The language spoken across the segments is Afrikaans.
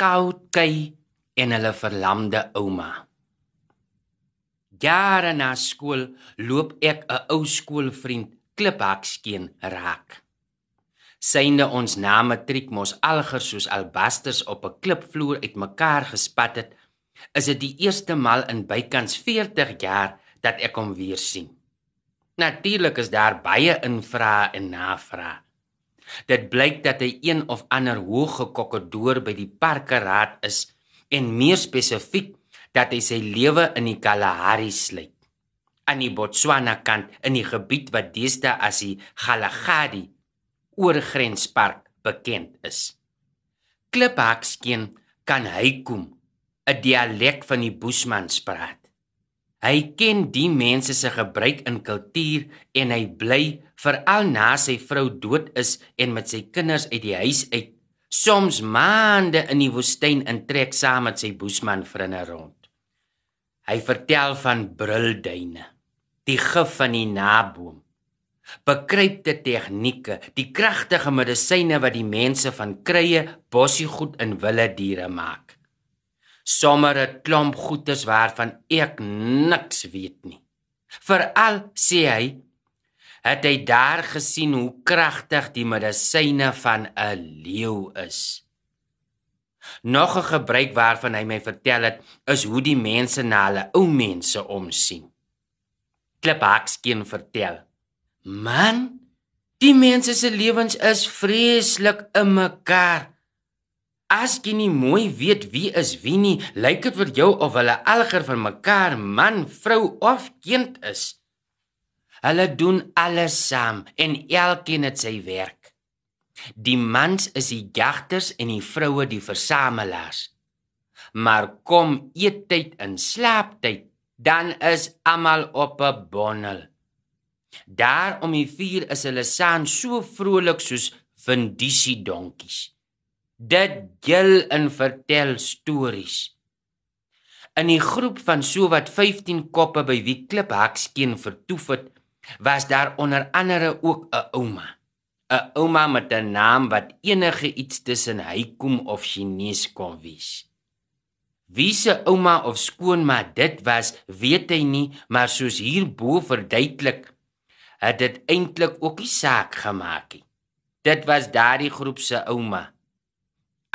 Koudkei en hulle verlamde ouma. Jare na skool loop ek 'n ou skoolvriend kliphaakskeen raak. Synde ons na matriek mos alger soos albasters op 'n klipvloer uitmekaar gespat het, is dit die eerste maal in bykans 40 jaar dat ek hom weer sien. Natuurlik is daar baie invrae en navrae. Dit blyk dat hy een of ander hoë kokkedoor by die parkeraad is en meer spesifiek dat hy sy lewe in die Kalahari sluit aan die Botswana kant in die gebied wat deesdae as die Galagadi oorgrenspark bekend is. Kliphakskeen kan hy kom 'n dialek van die Bushmans praat. Hy ken die mense se gebruik in kultuur en hy bly veral na sy vrou dood is en met sy kinders uit die huis uit soms maande in die woestyn intrek saam met sy Bushman vriende rond. Hy vertel van brulduine, die gif van die naboom, bekruipte tegnieke, die kragtige medisyne wat die mense van krye, bossiegoed en wilde diere maak. Sommige klomp goedes waarvan ek niks weet nie. Veral sê hy het hy daar gesien hoe kragtig die medisyne van 'n leeu is. Nog 'n gebruik waarvan hy my vertel het, is hoe die mense na hulle ou mense omsien. Kliphaakskeen vertel: "Man, die mense se lewens is vreeslik in mekaar. As jy nie mooi weet wie is wie nie, lyk dit vir jou of hulle alger van mekaar man, vrou of kind is. Hulle doen alles saam en elkeen het sy werk. Die mans is die jagters en die vroue die versamelaars. Maar kom eettyd en slaaptyd, dan is almal op 'n bonnel. Daar om die vuur is hulle saam so vrolik soos vindisie donkies. Dit gil en vertel stories. In die groep van sowat 15 koppe by wie Kliphaakskeen vertoef het, was daar onder andere ook 'n ouma. 'n ouma met 'n naam wat enige iets tussen Hykom of Chinese kon wees. Wie se ouma of skoonma dit was, weet hy nie, maar soos hierbo verduidelik, het dit eintlik ook nie saak gemaak nie. Dit was daardie groep se ouma.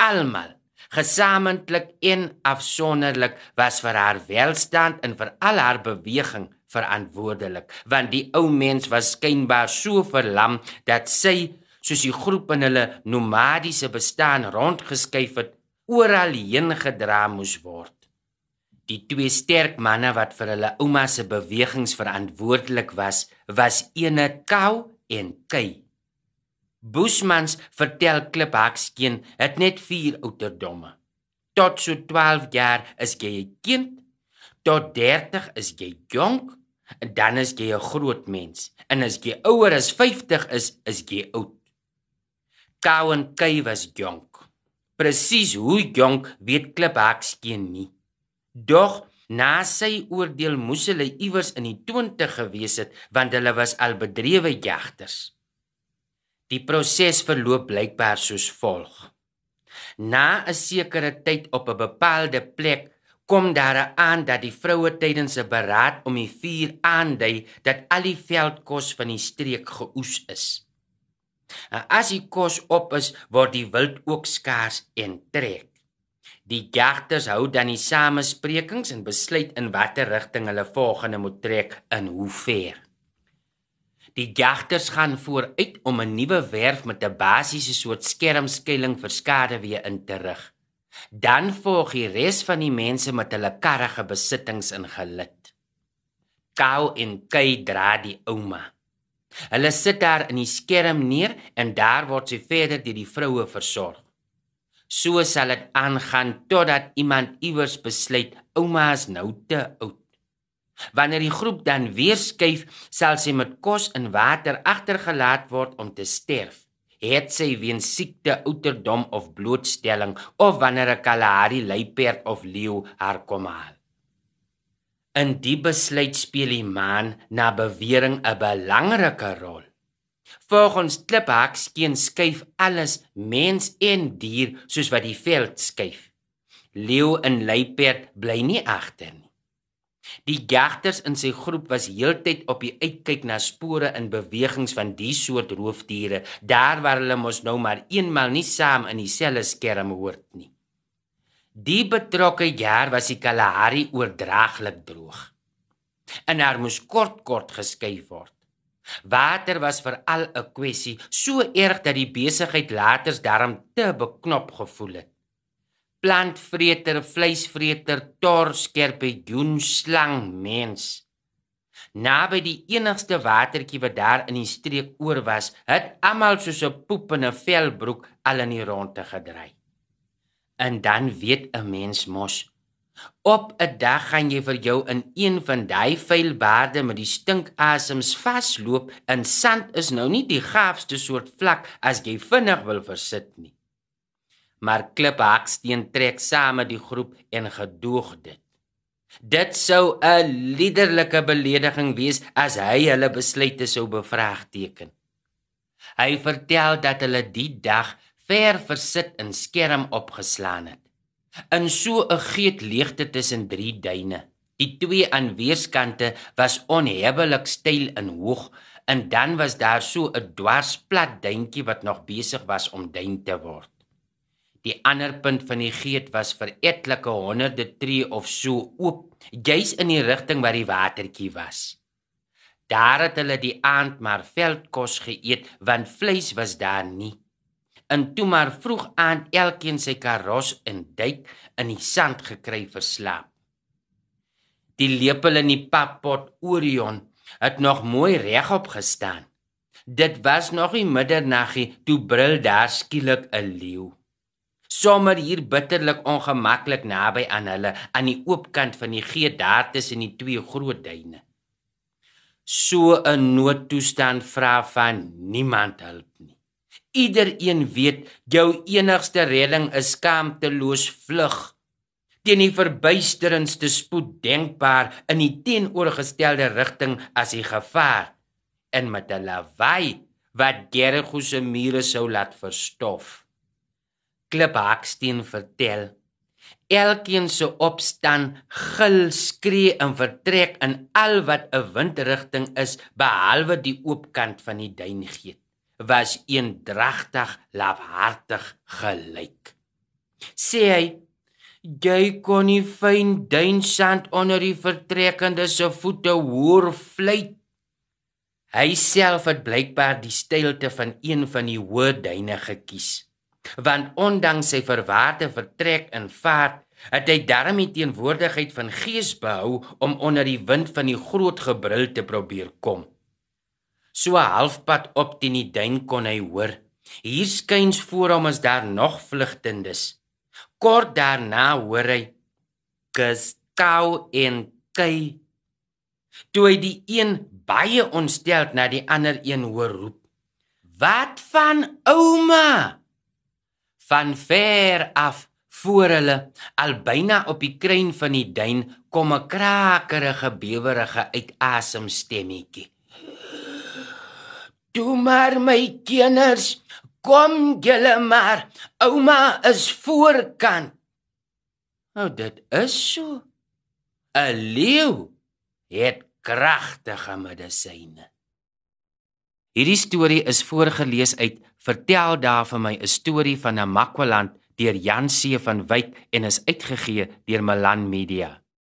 Almal, gesamentlik en afsonderlik, was vir haar welstand en vir al haar beweging verantwoordelik want die ou mens was skynbaar so verlam dat sy soos die groep in hulle nomadiese bestaan rondgeskuif het oral heen gedra moes word. Die twee sterk manne wat vir hulle ouma se bewegings verantwoordelik was was ene kou en kei Bushmans vertel Kliphaakskeen het net 4 ouderdomme tot so 12 jaar is jy 'n kind tot 30 is jy jonk en dan is jy 'n groot mens. En as jy ouer as 50 is is jy oud. Kou en Kay was jonk. Presies hoe jonk weet Kliphaakskeen nie. Dog na sy oordeel moes hulle iewers in die 20 gewees het want hulle was al bedrewe jagters Die proses verloop blykbaar soos volg Na 'n sekere tyd op 'n bepaalde plek kom daar aan dat die vroue tydens 'n beraad om die vuur aandui dat al die veldkos van die streek geoes is. En as die kos op is, word die wild ook skaars en trek. Die jagters hou dan die samesprekings en besluit in watter rigting hulle volgende moet trek en hoe ver. Die jagters gaan vooruit om 'n nuwe werf met 'n basiese soort skermskuiling vir skade weer in te rig. Dan volg die res van die mense met hulle karrige besittings in gelid. Kou en Kay dra die ouma. Hulle sit daar in die skerm neer en daar word sy verder deur die vroue versorg. So sal dit aangaan totdat iemand iewers besluit ouma is nou te oud. Wanneer die groep dan weer skuif, sal sy met kos en water agtergelaat word om te sterf het sy weens siekte, ouderdom of blootstelling of wanneer 'n Kalahari luiperd of leeu haar kom haal. In die besluit speel die maan na bewering 'n belangrike rol. Volgens Kliphak skien skuif alles, mens en dier, soos wat die veld skuif. Leeu en luiperd bly nie agter nie. Die jagters in sy groep was heeltyd op die uitkyk na spore en bewegings van die soort roofdiere, daar waar hulle mos nou maar eenmal nie saam in dieselfde skerm hoort nie. Die betrokke jaar was die Kalahari oordraaglik droog. En daar moes kort kort geskuif word. Water was veral 'n kwessie, so erg dat die besigheid later daarom te beknop gevoel het plantvreter, vleisvreter, tor, skerpioen, slang, mens. Naby die enigste watertjie wat daar in die streek oor was, het almal soos 'n poep in 'n velbroek al in die ronde gedry. En dan weet 'n mens mos op 'n dag gaan jy vir jou in een van daai vuilbaarde met die stinkasems vasloop en sand is nou nie die gaafste soort vlak as jy vinnig wil versit nie maar Kliphaksteen trek saam met die groep en gedoog dit. Dit sou 'n liderlike belediging wees as hy hulle besluite sou bevraagteken. Hy vertel dat hulle die dag ver versit in skerm opgeslaan het. In so 'n geet leegte tussen drie duine. Die twee aan weerskante was onhebbelik styl en hoog en dan was daar so 'n dwarsplat duintjie wat nog besig was om duin te word. Die ander punt van die geet was vir etlike honderde tree of so oop, juis in die rigting waar die watertjie was. Daar het hulle die aand maar veldkos geëet want vleis was daar nie. En toe maar vroeg aand elkeen sy karos en duik in die sand gekry vir slaap. Die lepel in die pappot Orion het nog mooi regop gestaan. Dit was nog nie middernaggie toe brul daar skielik 'n leeu sommer hier bitterlik ongemaklik naby aan hulle aan die oopkant van die gee daar tussen die twee groot duine. So 'n noodtoestand vra van niemand hulp nie. Iedereen weet jou enigste redding is skaamteloos vlug teen die verbuisterendste spoed denkbaar in die teenoorgestelde rigting as die gevaar en met 'n lawaai wat Gergo se mure sou laat verstof. Kliphaksteen vertel. Elkeen se opstaan, gil, skree en vertrek in al wat 'n windrigting is, behalwe die oopkant van die duingeet, was eendragtig, lafhartig gelyk. Sê hy, jy kon nie fyn duinsand onder die vertrekkende se voete hoor vlieg. Hy self het blykbaar die stilte van een van die hoë duine gekies want ondanks sy verwaarde vertrek in vaart het hy daarmee teenwoordigheid van gees behou om onder die wind van die groot gebrul te probeer kom. So halfpad op teen die duin kon hy hoor. Hier skuins voor hom is daar nog vlugtendes. Kort daarna hoor hy geskou en kei. Toe hy die een baie ontsteld na die ander een hoor roep. Wat van ouma? Van ver af voor hulle al byna op die kruin van die duin kom 'n krakerige bewerige uitasem stemmetjie. "Toe maar my kinders, kom julle maar. Ouma is voorkant." Nou dit is so. 'n Leeu het kragtige medisyne. Hierdie storie is voorgeles uit Vertel daar vir my 'n storie van 'n Makwaland deur Jan C van Wyk en is uitgegee deur Malan Media.